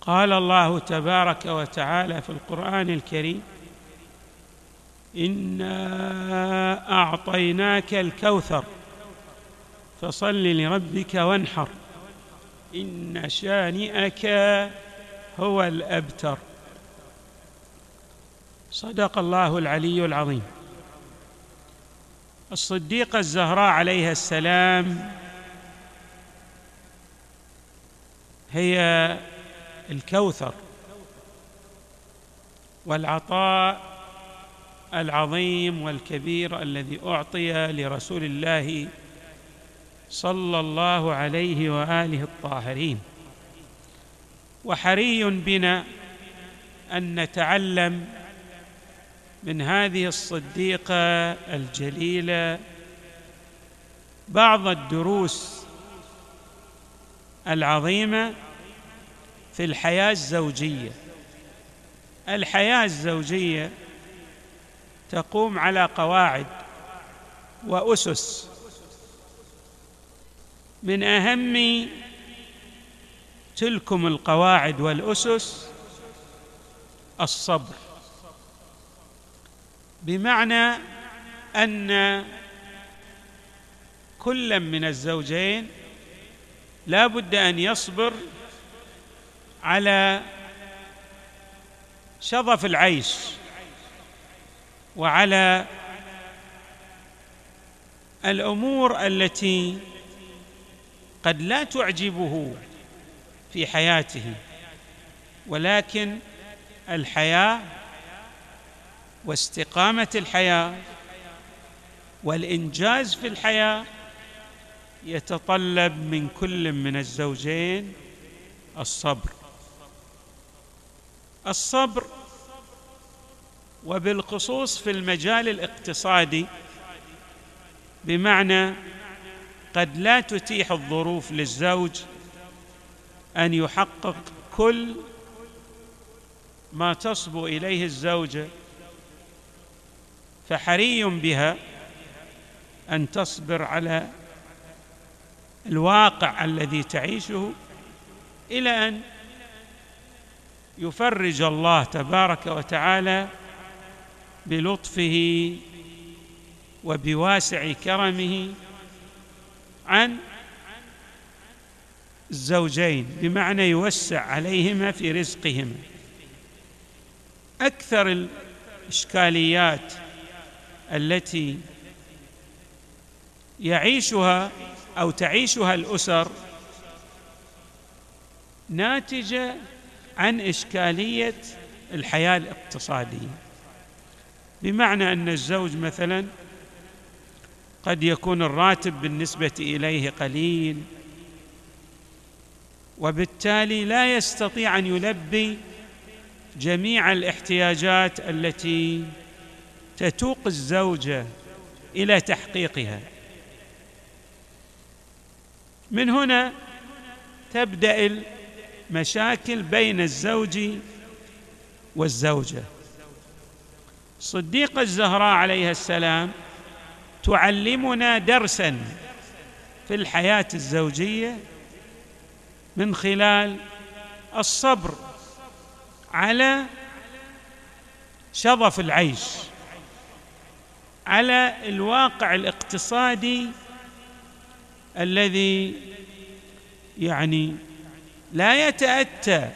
قال الله تبارك وتعالى في القرآن الكريم انا اعطيناك الكوثر فصل لربك وانحر ان شانئك هو الابتر. صدق الله العلي العظيم. الصديقه الزهراء عليها السلام هي الكوثر والعطاء العظيم والكبير الذي أعطي لرسول الله صلى الله عليه وآله الطاهرين. وحري بنا أن نتعلم من هذه الصديقة الجليلة بعض الدروس العظيمة في الحياة الزوجية. الحياة الزوجية تقوم على قواعد وأسس. من أهم تلكم القواعد والأسس الصبر. بمعنى أن كل من الزوجين لا بد أن يصبر على شظف العيش وعلى الأمور التي قد لا تعجبه في حياته ولكن الحياة واستقامة الحياة والإنجاز في الحياة يتطلب من كل من الزوجين الصبر. الصبر وبالخصوص في المجال الاقتصادي بمعنى قد لا تتيح الظروف للزوج أن يحقق كل ما تصبو إليه الزوجه فحري بها أن تصبر على الواقع الذي تعيشه إلى أن يفرج الله تبارك وتعالى بلطفه وبواسع كرمه عن الزوجين بمعنى يوسع عليهما في رزقهما. أكثر الإشكاليات التي يعيشها أو تعيشها الأسر ناتجة عن إشكالية الحياة الاقتصادية. بمعنى أن الزوج مثلا قد يكون الراتب بالنسبة إليه قليل وبالتالي لا يستطيع أن يلبي جميع الاحتياجات التي تتوق الزوجة إلى تحقيقها. من هنا تبدأ المشاكل بين الزوج والزوجة. صديقة الزهراء عليها السلام تعلمنا درسا في الحياة الزوجية من خلال الصبر على شظف العيش على الواقع الاقتصادي الذي يعني لا يتأتى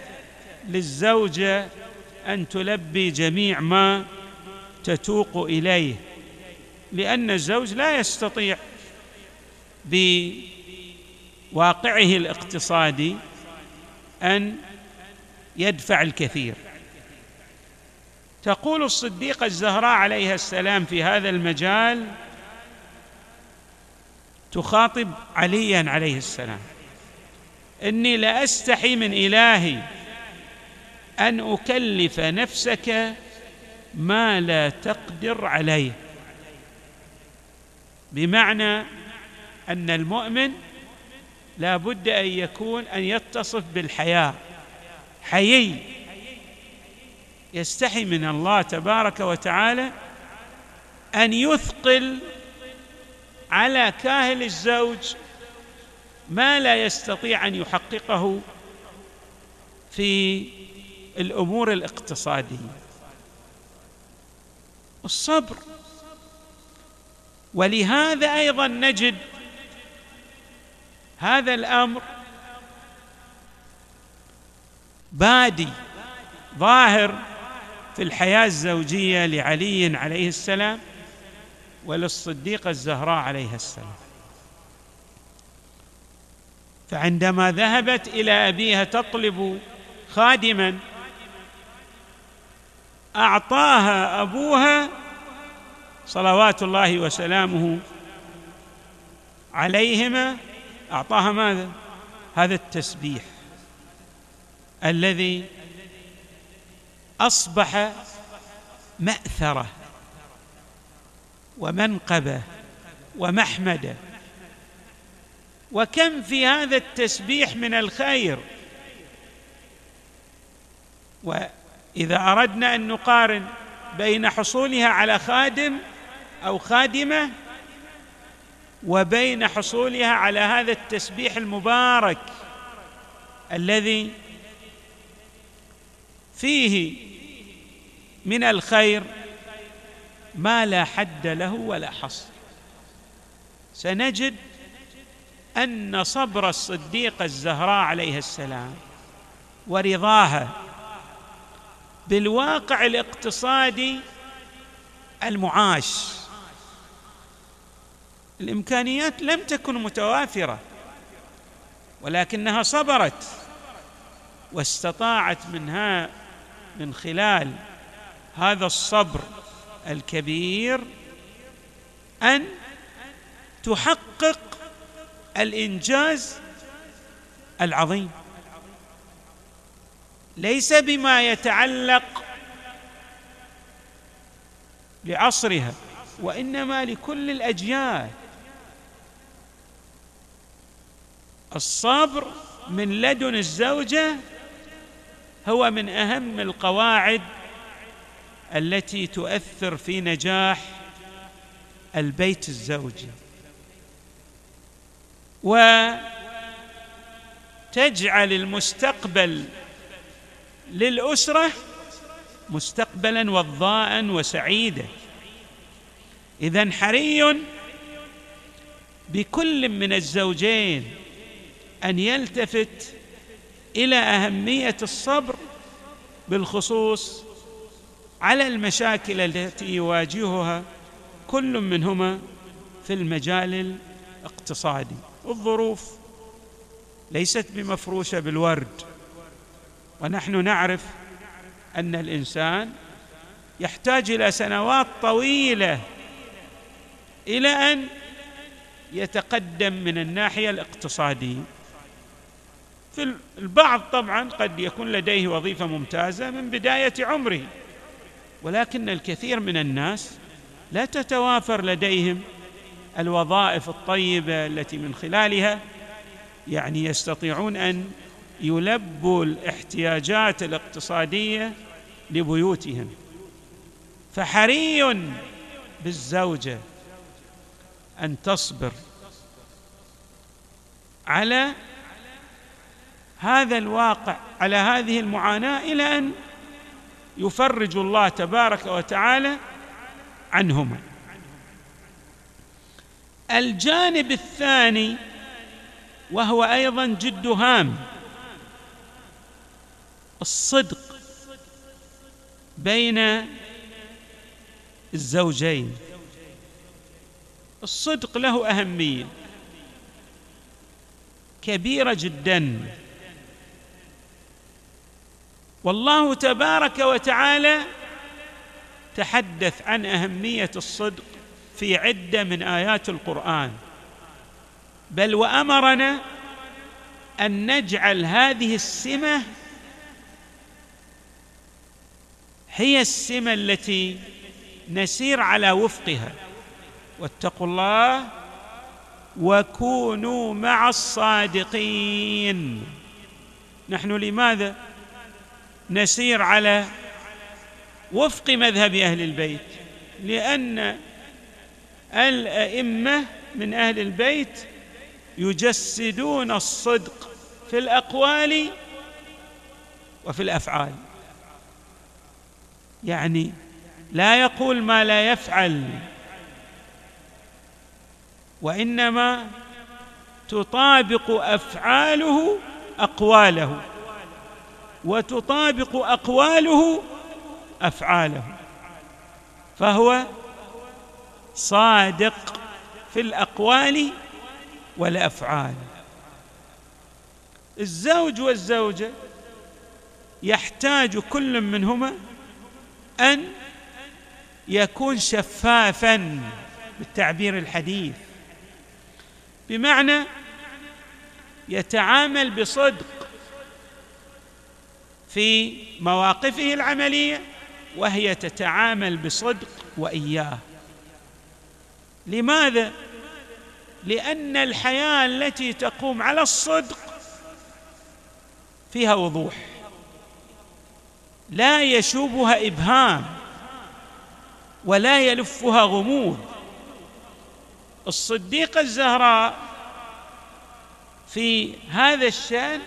للزوجه أن تلبي جميع ما تتوق إليه لأن الزوج لا يستطيع بواقعه الاقتصادي أن يدفع الكثير. تقول الصديقة الزهراء عليها السلام في هذا المجال تخاطب عليا عليه السلام. إني لاستحي من إلهي أن أكلف نفسك ما لا تقدر عليه. بمعنى أن المؤمن لا بد أن يكون أن يتصف بالحياء حيي. يستحي من الله تبارك وتعالى أن يثقل على كاهل الزوج ما لا يستطيع أن يحققه في الأمور الاقتصادية. الصبر. ولهذا أيضا نجد هذا الأمر بادي ظاهر في الحياة الزوجية لعلي عليه السلام وللصديقه الزهراء عليها السلام. فعندما ذهبت إلى أبيها تطلب خادما أعطاها أبوها صلوات الله وسلامه عليهما. أعطاها ماذا؟ هذا التسبيح الذي أصبح مأثره ومنقبه ومحمده. وكم في هذا التسبيح من الخير؟ وإذا أردنا أن نقارن بين حصولها على خادم أو خادمة وبين حصولها على هذا التسبيح المبارك الذي فيه من الخير ما لا حد له ولا حصر. سنجد أن صبر الصديقه الزهراء عليها السلام ورضاها بالواقع الاقتصادي المعاش. الإمكانيات لم تكن متوافرة ولكنها صبرت واستطاعت منها من خلال هذا الصبر الكبير أن تحقق الإنجاز العظيم. ليس بما يتعلق بعصرها وإنما لكل الأجيال. الصبر من لدن الزوجة هو من أهم القواعد التي تؤثر في نجاح البيت الزوجي. وتجعل المستقبل للأسرة مستقبلا وضاء وسعيدا. اذا حري بكل من الزوجين أن يلتفت إلى أهمية الصبر بالخصوص على المشاكل التي يواجهها كل منهما في المجال الاقتصادي. الظروف ليست بمفروشة بالورد. ونحن نعرف أن الإنسان يحتاج إلى سنوات طويلة إلى أن يتقدم من الناحية الاقتصادية. في البعض طبعا قد يكون لديه وظيفة ممتازة من بداية عمره ولكن الكثير من الناس لا تتوافر لديهم الوظائف الطيبة التي من خلالها يعني يستطيعون أن يلبوا الاحتياجات الاقتصادية لبيوتهم. فحري بالزوجة أن تصبر على هذا الواقع على هذه المعاناة إلى أن يفرج الله تبارك وتعالى عنهما. الجانب الثاني وهو أيضا جد هام الصدق بين الزوجين. الصدق له أهمية كبيرة جدا. والله تبارك وتعالى تحدث عن أهمية الصدق في عدة من آيات القرآن. بل وأمرنا أن نجعل هذه السمة هي السمة التي نسير على وفقها. واتقوا الله وكونوا مع الصادقين. نحن لماذا نسير على وفق مذهب أهل البيت؟ لأن الأئمة من أهل البيت يجسدون الصدق في الأقوال وفي الأفعال. يعني لا يقول ما لا يفعل وإنما تطابق أفعاله أقواله وتطابق أقواله أفعاله فهو صادق في الأقوال والأفعال. الزوج والزوجة يحتاج كل منهما أن يكون شفافا بالتعبير الحديث. بمعنى يتعامل بصدق في مواقفه العملية وهي تتعامل بصدق وإياه. لماذا؟ لأن الحياة التي تقوم على الصدق فيها وضوح. لا يشوبها إبهام ولا يلفها غموض. الصديقه الزهراء في هذا الشأن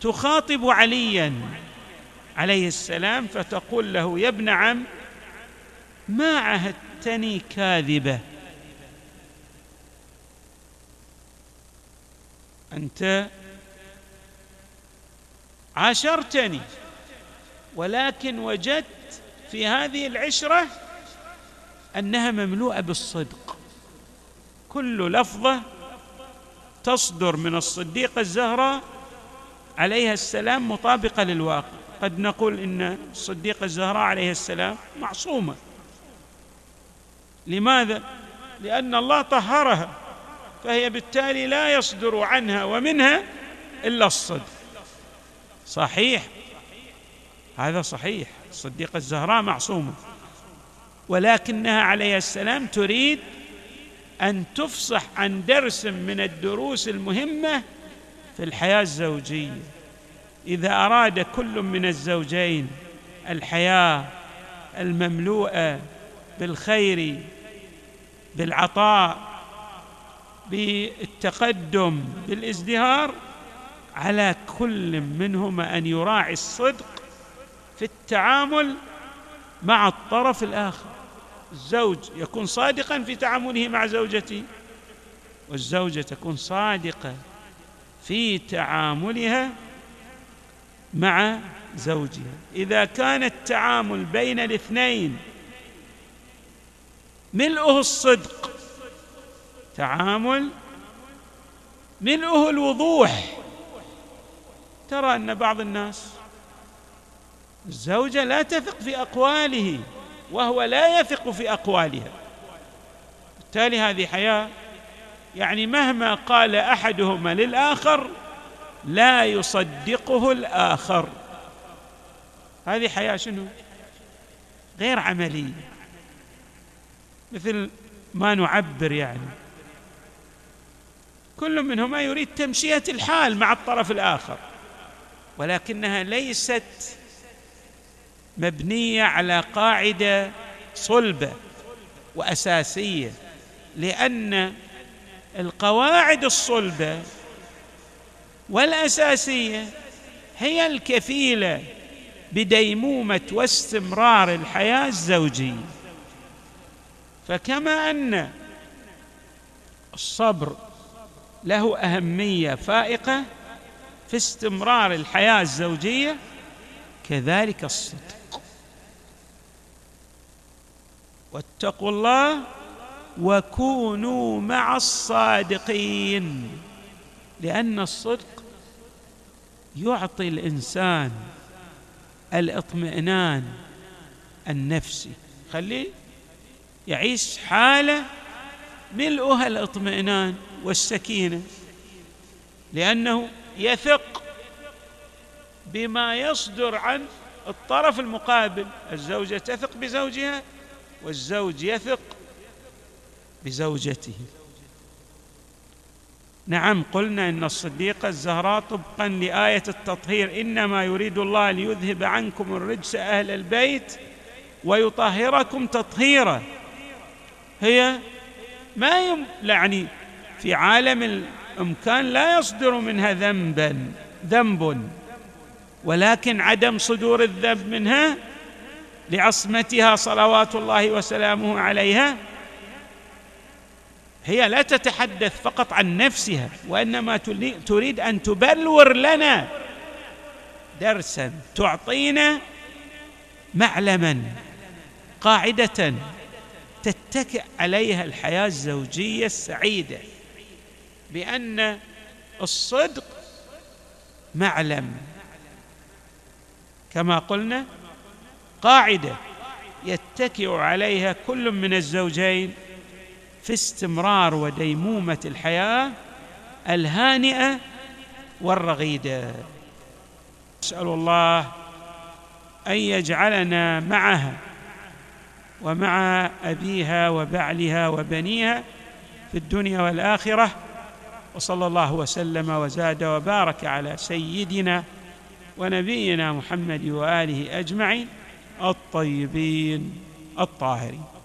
تخاطب عليا عليه السلام فتقول له يا ابن عم ما عهدتني كاذبة. أنت عاشرتني ولكن وجدت في هذه العشرة أنها مملوءة بالصدق. كل لفظة تصدر من الصديقه الزهراء عليها السلام مطابقة للواقع. قد نقول إن الصديقه الزهراء عليها السلام معصومة. لماذا؟ لأن الله طهرها فهي بالتالي لا يصدر عنها ومنها إلا الصدق. صحيح. هذا صحيح. الصديقه الزهراء معصومه ولكنها عليها السلام تريد أن تفصح عن درس من الدروس المهمة في الحياة الزوجية. إذا أراد كل من الزوجين الحياة المملوءة بالخير بالعطاء بالتقدم بالازدهار على كل منهما أن يراعي الصدق في التعامل مع الطرف الآخر. الزوج يكون صادقا في تعامله مع زوجته والزوجة تكون صادقة في تعاملها مع زوجها. إذا كان التعامل بين الاثنين ملؤه الصدق تعامل ملؤه الوضوح. ترى أن بعض الناس الزوجة لا تثق في أقواله وهو لا يثق في أقوالها. بالتالي هذه حياة يعني مهما قال أحدهما للآخر لا يصدقه الآخر. هذه حياة شنو؟ غير عملية. مثل ما نعبر يعني. كل منهما يريد تمشية الحال مع الطرف الآخر. ولكنها ليست مبنية على قاعدة صلبة وأساسية لأن القواعد الصلبة والأساسية هي الكفيلة بديمومة واستمرار الحياة الزوجية. فكما أن الصبر له أهمية فائقة في استمرار الحياة الزوجية كذلك الصدق. واتقوا الله وكونوا مع الصادقين لأن الصدق يعطي الإنسان الاطمئنان النفسي. خليه يعيش حالة ملؤها الاطمئنان والسكينة لأنه يثق بما يصدر عن الطرف المقابل. الزوجة تثق بزوجها والزوج يثق بزوجته. نعم قلنا إن الصديقه الزهراء طبقا لآية التطهير إنما يريد الله ليذهب عنكم الرجس أهل البيت ويطهركم تطهيرا. هي ما يم يعني في عالم الإمكان لا يصدر منها ذنبا ذنب. ولكن عدم صدور الذنب منها لعصمتها صلوات الله وسلامه عليها هي لا تتحدث فقط عن نفسها وإنما تريد أن تبلور لنا درسا تعطينا معلما قاعدة تتكئ عليها الحياة الزوجية السعيدة بأن الصدق معلم. كما قلنا قاعدة يتكئ عليها كل من الزوجين في استمرار وديمومة الحياة الهانئة والرغيدة. أسأل الله أن يجعلنا معها. ومع أبيها وبعلها وبنيها في الدنيا والآخرة وصلى الله وسلم وزاد وبارك على سيدنا ونبينا محمد وآله أجمعين الطيبين الطاهرين.